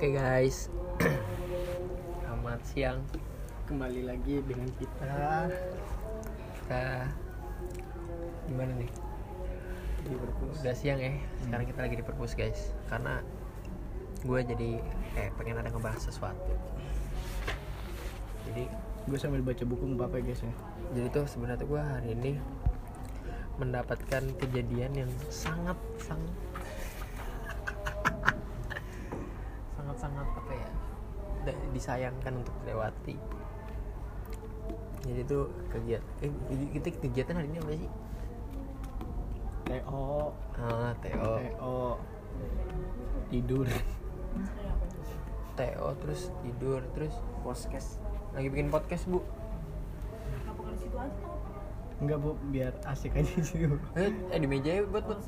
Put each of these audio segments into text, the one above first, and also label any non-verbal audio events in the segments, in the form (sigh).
Oke guys, (clears throat) selamat siang. Kembali lagi dengan kita Kita gimana nih? di perpus. Udah siang ya. Sekarang kita lagi di perpus guys. Karena gue jadi kayak pengen ada ngebahas sesuatu. Jadi Gue sambil baca buku nggak apa ya guys ya. jadi tuh sebenarnya gue hari ini mendapatkan kejadian yang sangat sangat sangat sangat apa ya disayangkan untuk dilewati jadi tuh kegiatan eh, kita kegiatan hari ini apa sih TO, ah TO TO, tidur, TO terus tidur terus podcast. lagi bikin podcast bu Enggak bu, biar asik aja sih. Bu. eh, eh di meja ya buat buat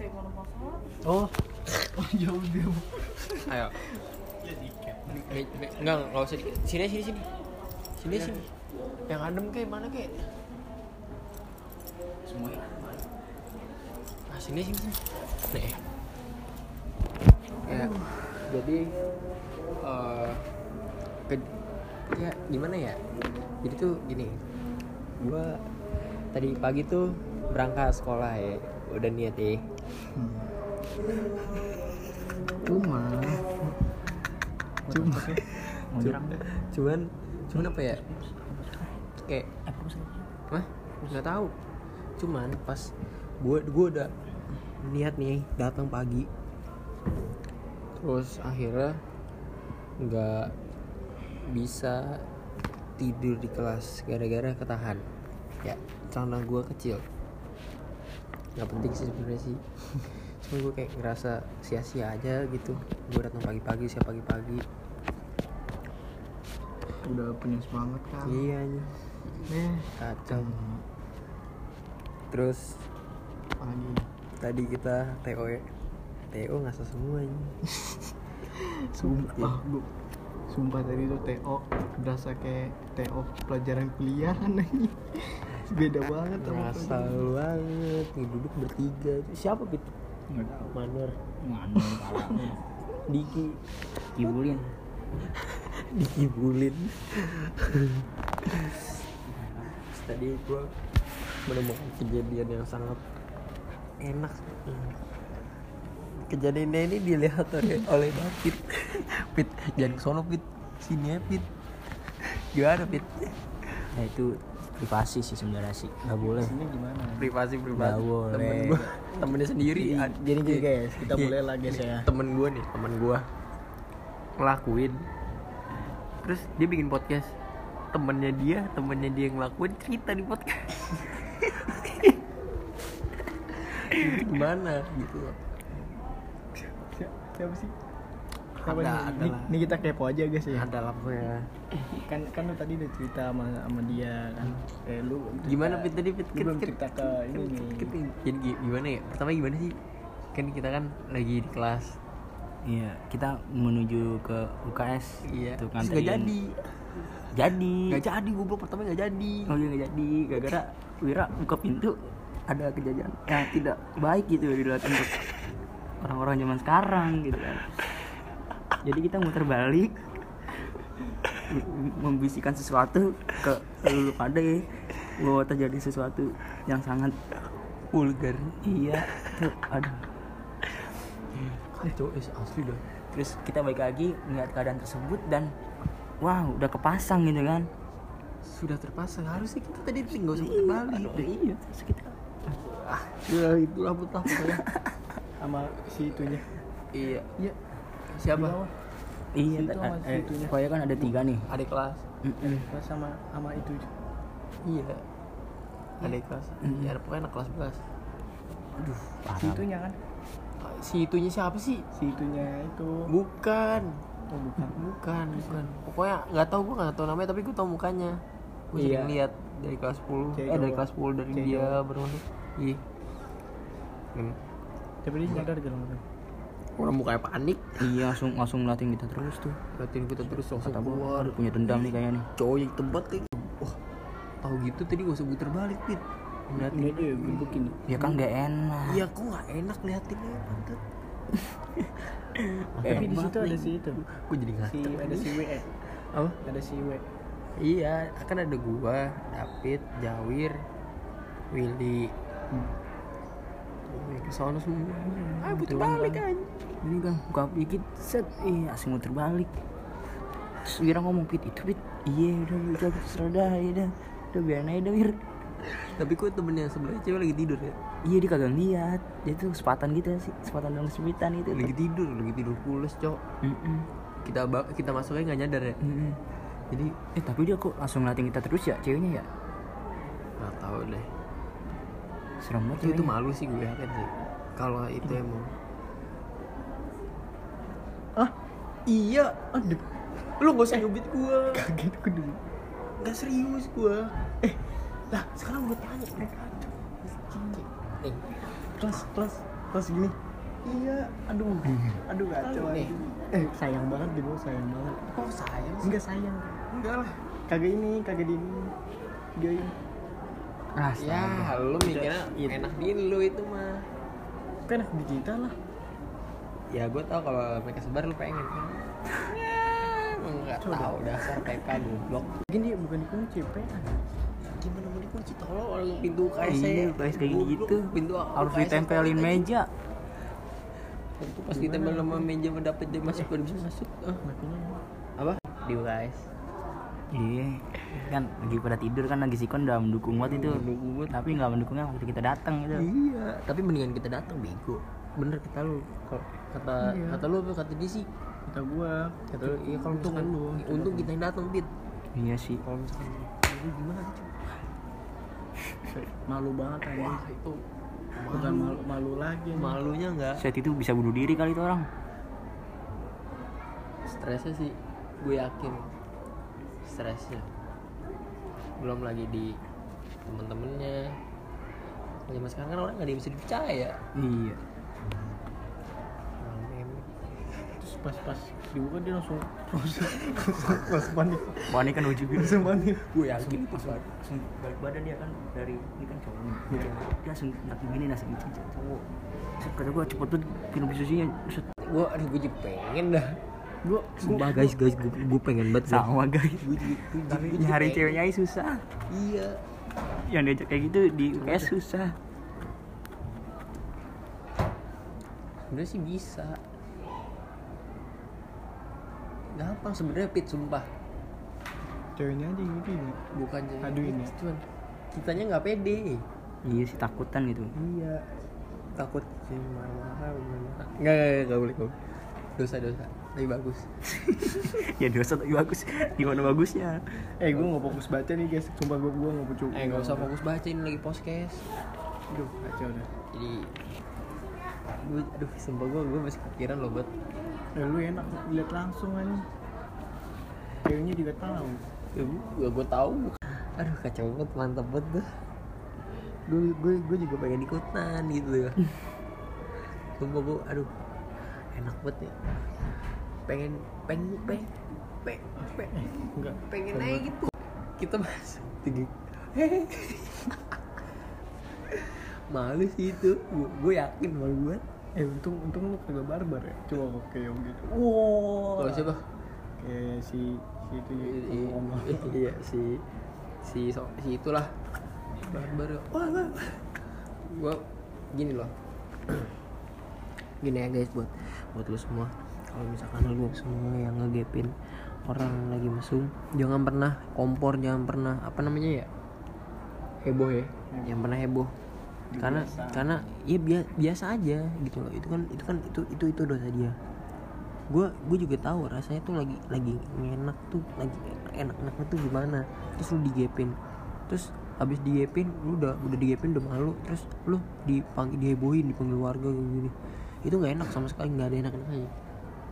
Oh, (laughs) oh jauh dia. Bu. ayo Me- me- enggak enggak usah di sini sini sini. Sini sini. Yang adem kayak mana kayak? Semuanya. ah sini sini sini. Nih. Ya jadi eh ke- ya gimana ya? Jadi tuh gini gua tadi pagi tuh berangkat sekolah ya udah niat ya. Cuma, cuma, Cu- cuman cuman apa ya? Kayak Hah? nggak tahu. Cuman pas gue gue udah niat nih datang pagi. Terus akhirnya nggak bisa tidur di kelas gara-gara ketahan. Ya celana gue kecil. Nggak penting sih sebenarnya sih. (laughs) Cuma gue kayak ngerasa sia-sia aja gitu. Gue datang pagi-pagi siap pagi-pagi udah punya semangat kan? iya nih Eh, kacau. Terus pagi. tadi kita TO ya TO ngasih semua ini (laughs) Sumpah, bu. Sumpah tadi tuh TO berasa kayak TO pelajaran kuliah (laughs) anjing. Beda banget ngerasa banget. Nih duduk bertiga. Siapa pit? Tahu. Manur. Mana (laughs) parahnya Diki. Kibulin (laughs) Diki Bulin Terus tadi gua menemukan kejadian yang sangat enak. Kejadiannya ini dilihat oleh, oleh David. Pit jangan sono Pit. Sini ya Pit. Gimana Pit? Nah itu privasi sih sebenarnya sih. Gak boleh. Ini gimana? privasi privasi. Nggak boleh. temen gua temennya sendiri. Jadi, ad- jadi gini guys, kita Iya. mulai lah guys ya. temen gua nih temen gua ngelakuin. Terus dia bikin podcast. Temennya dia temennya dia yang ngelakuin cerita di podcast. Gimana gitu Si- Siapa sih? Ada, nih? ada lah. nih kita kepo aja guys ya. ada lah pokoknya. Kan kan lu tadi udah cerita sama sama dia kan. Eh lu cerita- gimana Pit tadi Pit belum cerita ke ini nih. Jadi gi- gimana ya? Pertama gimana sih? Kan kita kan lagi di kelas Iya kita menuju ke UKS iya Tuh, nggak nganterin. jadi. Jadi. Nggak jadi goblok pertama nggak jadi. Oh iya gak jadi. Gara-gara Wira buka pintu Ada kejadian. Yang tidak baik gitu dilihat untuk orang-orang zaman sekarang gitu kan. Jadi kita muter balik Membisikkan sesuatu ke lu pada ya bahwa terjadi sesuatu yang sangat vulgar. Iya tuh aduh kacau eh, asli dah terus kita balik lagi melihat keadaan tersebut dan wow udah kepasang gitu kan sudah terpasang harusnya kita tadi nggak usah putar balik aduh, iya terus kita ah ya itulah betul pokoknya sama si itunya. iya Iya. siapa iya Situ ta- sama eh, situnya. pokoknya kan ada tiga nih adik kelas Mm-mm. Pas sama sama itu. iya adik kelas Mm. iya pokoknya anak kelas 11 aduh Si itunya kan. Si itunya siapa sih? Si itunya itu. bukan. Oh bukan. bukan. Bukan. Pokoknya nggak tahu gua nggak tahu namanya tapi gua tahu mukanya. Gua Iya. sering lihat dari kelas 10 Cewek eh dari kelas 10 dari Cewek dia masuk. Iya Hmm. Tapi dia nyadar gak langsung. orang mukanya panik. Iya langsung langsung ngeliatin kita terus tuh. Liatin kita terus langsung kata keluar. Gua punya dendam nih kayaknya nih. Cowok yang tebet nih wah tahu gitu tadi gak usah puter balik pit Ini aja ya gebukin. ya kan gak enak iya kok nggak enak liatinnya pantat Tapi di situ ada si itu. gue jadi Si ngantuk ada si W. eh. apa Ada si W. iya kan ada gua David Jawir Willy Hmm. ke sana semua ah putar balik kan ini kan buka dikit set eh langsung muter balik terus Wira ngomong pit itu pit iya udah udah terserah dah ya dah udah biarin aja dah Wir tapi kok temennya sebelah cewek lagi tidur ya? Iya dia kagak lihat dia tuh kesempatan gitu sih. Kesempatan dalam kesempitan itu lagi tidur lagi tidur pules cok. Mm-mm. kita ba- kita masuknya nggak nyadar ya? Mm-mm. jadi eh tapi dia kok langsung ngeliatin kita terus ya ceweknya ya? Nggak tahu deh. Serem banget itu, itu malu sih gue yakin sih. Kalau itu emang. Ah, iya. Aduh. Lu gak usah nyubit gue kaget aku dulu. nggak serius gue lah sekarang gue tanya mereka nih Kelas kelas kelas gini. Iya, aduh. Aduh kacau Nih. aja. Eh, sayang banget deh, gua sayang banget. kok sayang sih Enggak sayang. enggak lah Kagak ini, kagak di ini. Dia ini. ah ya lu mikirnya Itu. enak di lu itu mah Kan di kita lah. ya gue tau kalau mereka sebar lu pengen kan (laughs) ya emang nggak Coba. tahu dasar PK goblok Mungkin dia bukan dikunci, PA. Gimana? Mau dikunci? Tolong orang pintu KSC iya guys kayak gitu. pintu harus ditempelin meja. Itu pas ditempel sama meja mendapat dia masuk baru bisa masuk. Ah. Makanya. Apa? Di UKS iya. Kan lagi pada tidur kan lagi sikon udah mendukung banget itu. Mendukung banget. tapi nggak mendukungnya waktu kita datang gitu. Iya tapi mendingan kita datang bego. Bener kata lu kata Iya. kata lu apa kata dia sih? Kata gua. Kata lu iya kalau Untung misalkan lu. untung kita yang datang bit iya sih. Kalau misalkan lu gimana cuy malu banget aja. wah itu Bukan malu, malu lagi. nih. malunya nggak? Saat itu bisa bunuh diri kali itu orang. Stresnya sih gue yakin stresnya. Belum lagi di temen-temennya. Zaman sekarang kan orang nggak ada yang bisa dipercaya. Iya Terus pas-pas dibuka dia langsung langsung panik. panik kan ujung Langsung panik. gue yakin itu langsung balik badan dia kan dari ini kan cowok. Nih dia, dia langsung kaki gini langsung gitu cowok. Set, kata gua cepet tuh film visusinya set gue aduh gue juga pengen dah. Gua sumpah guys guys gue, gue pengen banget sama guys. Gue gue tapi gue nyari ceweknya susah. Iya. Yang diajak kayak gitu di UKS susah. Sebenarnya sih bisa gampang sebenarnya pit sumpah ceweknya aja yang gini. bukan jadi Aduin ya. cuman kitanya nggak pede iya sih takutan gitu iya takut sih marah-marah gimana nggak nggak nggak, boleh boleh. dosa dosa tapi bagus (laughs) ya dosa tapi bagus gimana bagusnya Eh, gua nggak fokus baca nih guys. Sumpah gua gua nggak fokus. eh nggak usah fokus baca ini lagi podcast Aduh, kacau dah. jadi gue aduh sumpah gue gue masih kepikiran loh buat Eh, lu enak lihat langsung aja. Ceweknya juga tahu. ya gue gue tahu. Aduh kacau banget mantap banget dah. Gue gue gue juga pengen ikutan gitu ya. (laughs) Sumpah gue aduh enak banget ya pengen pengen pengen pengen pengen, Enggak. pengen aja gitu. Kita masuk tinggi (laughs) malu sih itu. Gue, gue yakin malu banget Eh, untung untung lu kagak barbar ya. Coba kok kayak gitu. wow kalau siapa? Kayak si si itu ya. I- i- ngomong. iya si si so, si itulah. Baru wah wah. Gua gini loh. Gini ya guys buat buat lu semua. Kalau misalkan lu semua yang ngegepin orang lagi mesum jangan pernah kompor jangan pernah apa namanya ya? Heboh ya? Yang pernah heboh karena karena ya bia- biasa aja gitu loh. Itu kan itu kan itu itu itu dosa dia. Gue gue juga tahu rasanya tuh lagi lagi enak tuh lagi enak enaknya tuh gimana. Terus lu digepin. Terus habis digepin lu udah udah digepin udah malu. Terus lu dipanggil dihebohin dipanggil warga gini. Itu nggak enak sama sekali nggak ada enak enaknya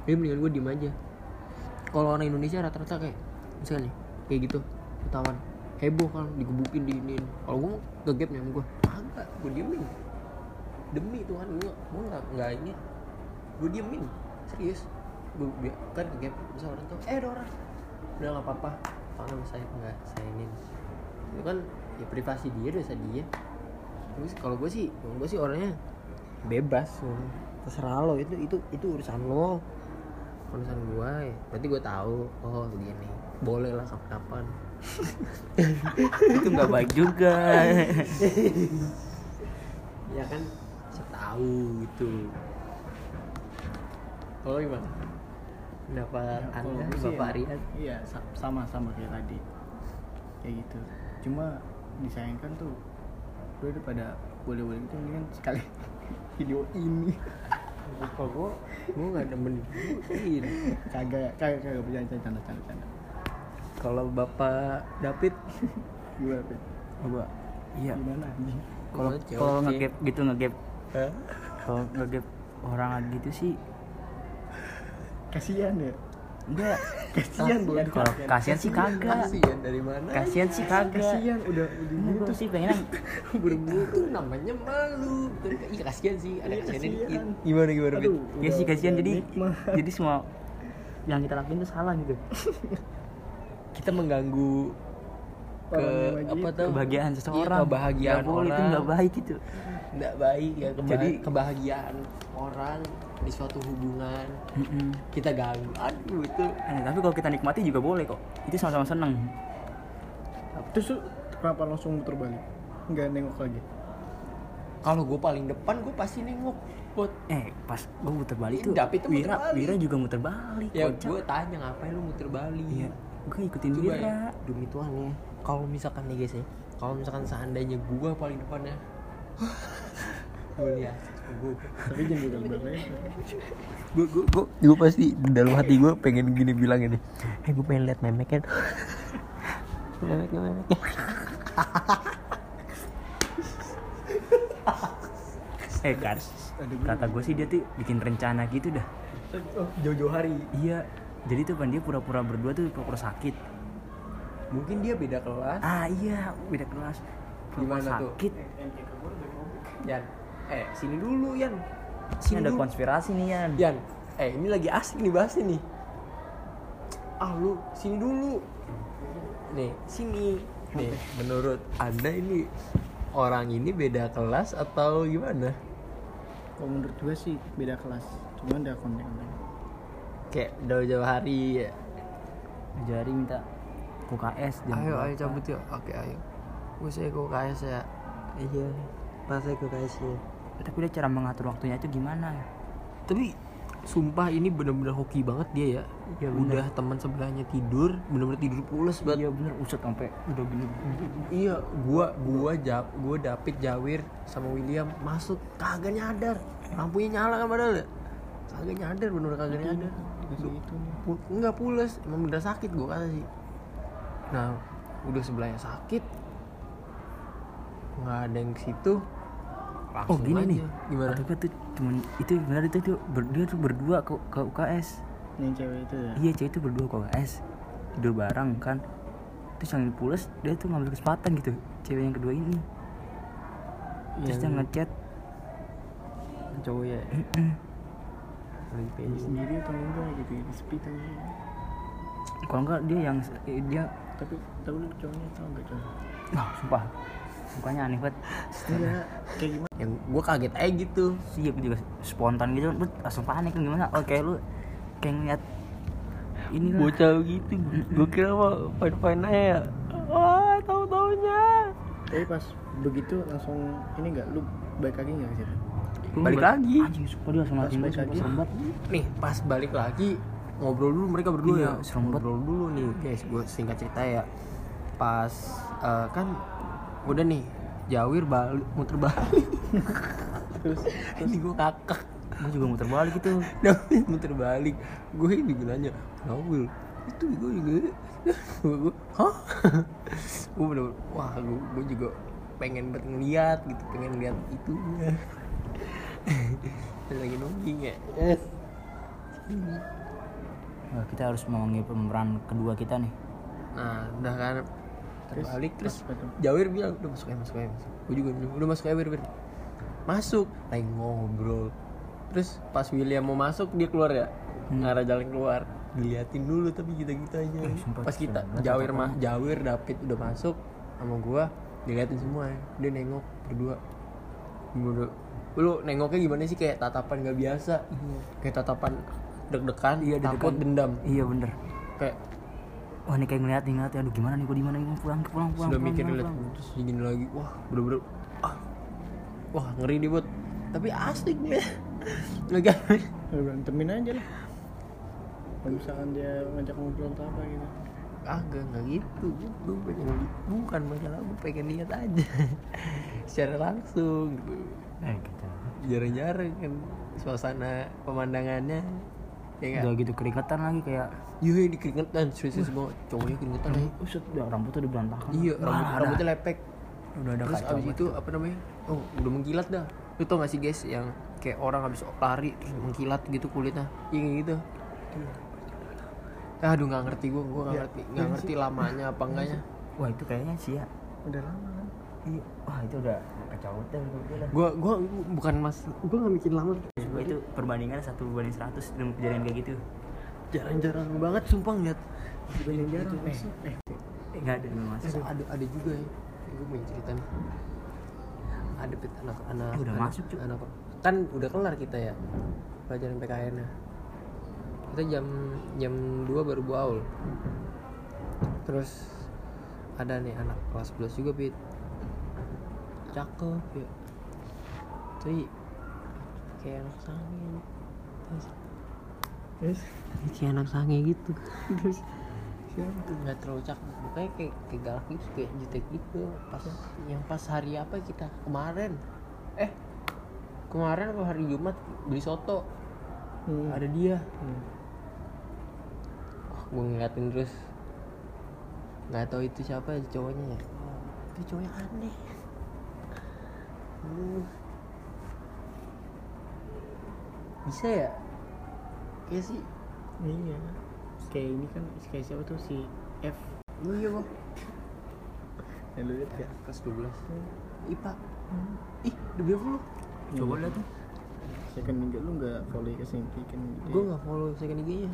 jadi mendingan gue diem aja. Kalau orang Indonesia rata-rata kayak misalnya kayak gitu ketahuan. Heboh kan digebukin di ini kalau gue ngegap nih sama gue agak gue diemin. Demi Tuhan gue gue nggak nggak ini. Gue diemin serius. Gue kan ngegap bisa orang tuh eh ada orang. Udah nggak apa-apa. Tangan saya nggak saya ini. Itu kan ya privasi dia dosa dia. Terus kalau gue sih gue sih orangnya bebas terserah lo itu itu itu urusan lo. Urusan gue ya. berarti gue tahu oh begini. Boleh lah kapan-kapan itu nggak baik juga. Ya kan tahu gitu. Kalau gimana? Pendapat Ya, anda bapak ya- Rian? iya sa- sama sama kayak tadi. Kayak gitu. Cuma disayangkan tuh gue udah pada boleh boleh itu mendingan sekali (laughs) video ini. Lupa gue gue nggak demen ini kagak kagak kagak bercanda canda canda canda kalau bapak David? Gue apa gua iya. Gimana anjing? Kalau kalau ngegap gitu ngegap. Kalau ngegap orang gitu sih. Kasihan ya? Enggak. (laughs) Kasihan bodoh kalau kasihan. sih kagak. Kasihan dari mana kasihan sih kagak. Kasihan udah udah gitu sih pengen (laughs) itu namanya malu. Iya kasihan sih. Ada Iya, kasihan dikit. gimana gimana? Aduh, ya sih kasihan. Jadi jadi semua yang kita lakuin tuh salah gitu (laughs) kita mengganggu ke Orang apa tuh? Kebahagiaan seseorang. Iya, kebahagiaan Nggak boleh, itu orang. nggak baik gitu nggak baik ya keba- Jadi- kebahagiaan orang di suatu hubungan Mm-mm. kita ganggu. Aduh itu. Eh, tapi kalau kita nikmati juga boleh kok. Itu sama-sama seneng. Terus kenapa langsung muter balik? Nggak nengok lagi? Kalau gue paling depan gue pasti nengok buat eh pas gue muter balik Ini tuh tuh muter Wira balik. Wira juga muter balik ya gue tanya ngapain lu muter balik? Iya gue ikutin Coba ya, Wira demi Tuhan ya. Kalau misalkan nih guys ya kalau misalkan seandainya gue paling depannya (laughs) gue lihat gue tapi jangan berlebihan gue gue gue gue pasti dalam hati gue pengen gini bilang ini. Eh gue pengen lihat memek kan (laughs) memek memek (laughs) eh kan kata gue sih dia tuh bikin rencana gitu dah. Oh jauh-jauh hari. Iya jadi tuh kan dia pura-pura berdua tuh pura-pura sakit. Mungkin dia beda kelas. Ah iya beda kelas. Pura-pura Gimana tuh? sakit. Yan eh sini dulu Yan. Ini sini ada dulu. konspirasi nih Yan. Yan eh ini lagi asik nih bahasnya nih. Ah lu sini dulu. Nih sini. Nih menurut anda ini orang ini beda kelas atau gimana? Kalau menurut gue sih beda kelas. Cuman ada konten kayak jauh-jauh hari ya. Jari minta UKS jam ayo ayo cabut yuk. Oke ayo. Gue saya ke KS ya. Iya pas saya ke KS ya tapi dia cara mengatur waktunya itu gimana tapi sumpah ini bener-bener hoki banget dia ya. Iya, bener. udah teman sebelahnya tidur bener-bener tidur pules banget. Iya bener uset sampai udah gini iya gua gua jap gua David Jawir sama William masuk kagak nyadar. Lampunya nyala kan padahal ya? Kagak nyadar bener kagak nyadar itu Pu- enggak pules. Emang bener sakit gua kata sih. Nah udah sebelahnya sakit. Nggak ada yang ke situ. Oh langsung gini aja. nih. Gimana? Atau tuh cuman itu benar itu tuh ber- dia tuh berdua ke, ke UKS yang cewek itu ya? Iya cewek itu berdua ke UKS tidur bareng kan. Terus yang pules dia tuh ngambil kesempatan gitu. Cewek yang kedua ini. Terus dia Yang ngechat. Cowok ya. Lagi Dia pengen sendiri atau enggak gitu ya di sepi tapi kalau enggak dia yang eh, dia tapi tapi lu cowoknya tau gak cowok? Wah sumpah. Mukanya aneh banget. Enggak kayak gimana? Yang gua kaget aja gitu. Sih aku juga spontan gitu. Bet, langsung panik kan gimana? Oh kayak lu kayak ngeliat ini bocah gitu. Gua kira mah fine fine aja wah tahu taunya tapi pas begitu langsung ini enggak? Lu balik lagi enggak ke situ? Lu balik bal- lagi. anjing sumpah dia serem banget nih pas balik lagi ngobrol dulu mereka berdua Iya, ya. serem ngobrol dulu nih. Guys gue singkat cerita ya. Pas eh, kan udah nih Jawir balik muter balik. (laughs) Terus ini gue kakak gue juga muter balik itu. (laughs) David muter balik. Gue ini gue nanya Jawir itu gue juga gue gue hah? (laughs) Gue bener wah gue, gue juga pengen banget ngeliat gitu pengen lihat itu (laughs) lagi nungging ya Nah, kita harus memanggil pemeran kedua kita nih Nah, udah kan terbalik terus. Jawir bilang udah masuk aja masuk aja masuk. Gue juga bilang udah masuk aja Wir, Wir." Masuk, lagi ngobrol. Terus pas William mau masuk dia keluar ya, Hmm. ngarah jalan keluar. Diliatin dulu tapi kita kita aja. Eh, sumpah, pas kita Jawir mah Jawir David udah masuk sama gua diliatin semua ya. Dia nengok berdua. Gua udah lu nengoknya gimana sih? Kayak tatapan gak biasa. Kayak tatapan deg-degan Iya, takut. deg-degan. dendam. Iya bener. Kayak wah ini kayak ngeliat nih ngeliat aduh gimana nih gue di mana nih pulang pulang pulang sudah pulang, mikir pulang, liat pulang. terus dingin lagi. Wah bener-bener ah. Wah ngeri nih buat tapi asik nih. (laughs) Ya, berantemin aja lah. Kalau misalkan dia ngajak ngobrol atau apa gitu. Agak nggak gitu. Gue pengen bukan masalah gue pengen lihat aja. (laughs) Secara langsung gitu eh gitu. Jarang-jarang kan suasana pemandangannya ya udah gitu keringetan lagi kayak iya di keringetan serius banget cowoknya keringetan ya. uset udah rambutnya udah berantakan. Iya rambut ada. rambutnya lepek. Udah ada terus abis itu apa namanya? Oh udah mengkilat dah. Lu tau gak sih guys yang kayak orang habis lari terus mengkilat gitu kulitnya? Iya gitu. Aduh nggak ngerti gue gue nggak Ya, ngerti. Nggak ngerti lamanya apa enggaknya. wah itu kayaknya sih ya. Udah lama kan? Iya. Wah itu udah dah menurut gue gue gue bukan mas gue nggak mikir lama. Gua itu perbandingannya satu banding 100 dengan kejadian kayak gitu. Jarang-jarang banget sumpah ngeliat. Jarang eh, eh eh, nggak ada Masa ada ada juga ya. Gue mau cerita nih. Ada pit anak anak Eh, udah anak, masuk, anak. Kan udah kelar kita ya pelajaran PKN nya. Kita jam jam 2 baru baul terus ada nih anak kelas 11 juga pit cakep ya. Tapi kayak anak sange. Terus terus? kayak anak sange gitu. Terus? Siapa? Nggak terlalu cakep. Makanya kayak, kayak galak gitu kayak jutek gitu. Pas yang pas hari apa kita? Kemarin. Eh? Kemarin apa hari Jumat? Beli soto. Hmm. ada dia. Hmm. wah gue ngeliatin terus. Nggak tahu itu siapa cowoknya ya. Itu cowoknya aneh Hmm. bisa ya? Iya sih. Iya. Kayak ini kan kayak siapa tuh si F. Oh iya bang. Yang lu lihat ya Kelas 12 IPA Ih demi apa lu? coba lihat tuh. Second minggu lu nggak follow ke sini kan gitu Gue gak follow second IG-nya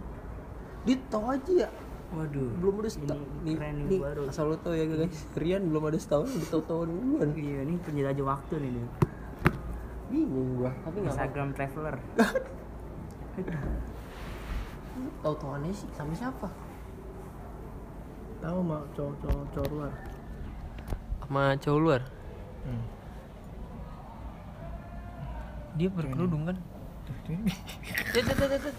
Dia tau aja ya waduh. Belum ada setahun. Ini keren nih nih, baru. Asal lo tau ya guys. Rian belum ada setahun Udah tau-tau duluan. Iya ini penjelajah waktu nih dia Bingung gua Tapi gak apa Instagram traveler. (laughs) Tau-tauannya sih sama siapa? tahu mah cowok-cowok cowok luar. Sama cowok luar? Hmm. Dia berkerudung kan? Cet, cet, cet, cet.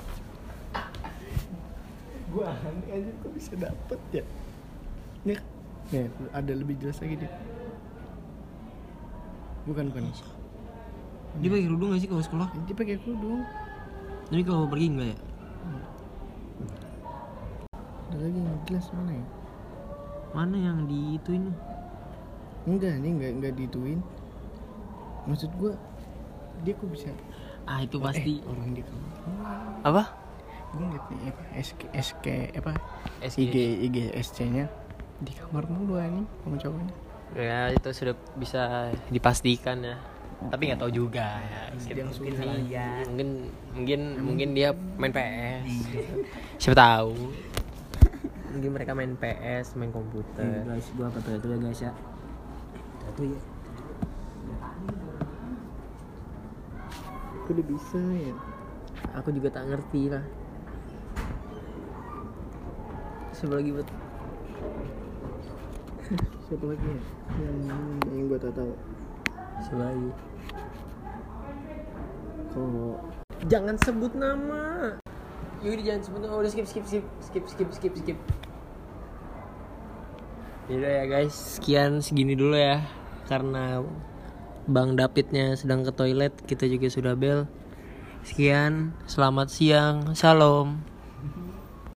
Gue aneh aja kok bisa dapet ya nih nih ada lebih jelas lagi deh bukan bukan Dia pakai kerudung gak sih kalau sekolah? dia pakai kerudung Tapi kalau pergi enggak ya? ada lagi yang jelas mana ya Mana yang di itu ini? enggak ini enggak enggak dituin maksud gue dia kok bisa Ah itu pasti eh, orang di kamar Apa? Gue ngeliat nih apa SK SK apa SG. IG IG SC nya di kamar mulu ini sama cowoknya Ya itu sudah bisa dipastikan ya. Tapi nggak tahu juga ya. Yang mungkin iya. mungkin mungkin mungkin dia main PS. (laughs) Siapa tahu. Mungkin mereka main PS, main komputer. guys gua foto itu ya guys ya satu ya kok udah bisa ya Aku juga tak ngerti lah. Siapa lagi buat (laughs) siapa lagi ya yang yang gue tak tahu lagi? kalau Jangan sebut nama. Yaudah jangan sebut nama. Udah skip skip skip skip skip skip skip. Yaudah ya guys, sekian segini dulu ya. Karena Bang Davidnya sedang ke toilet, kita juga sudah bel. Sekian, selamat siang, salam.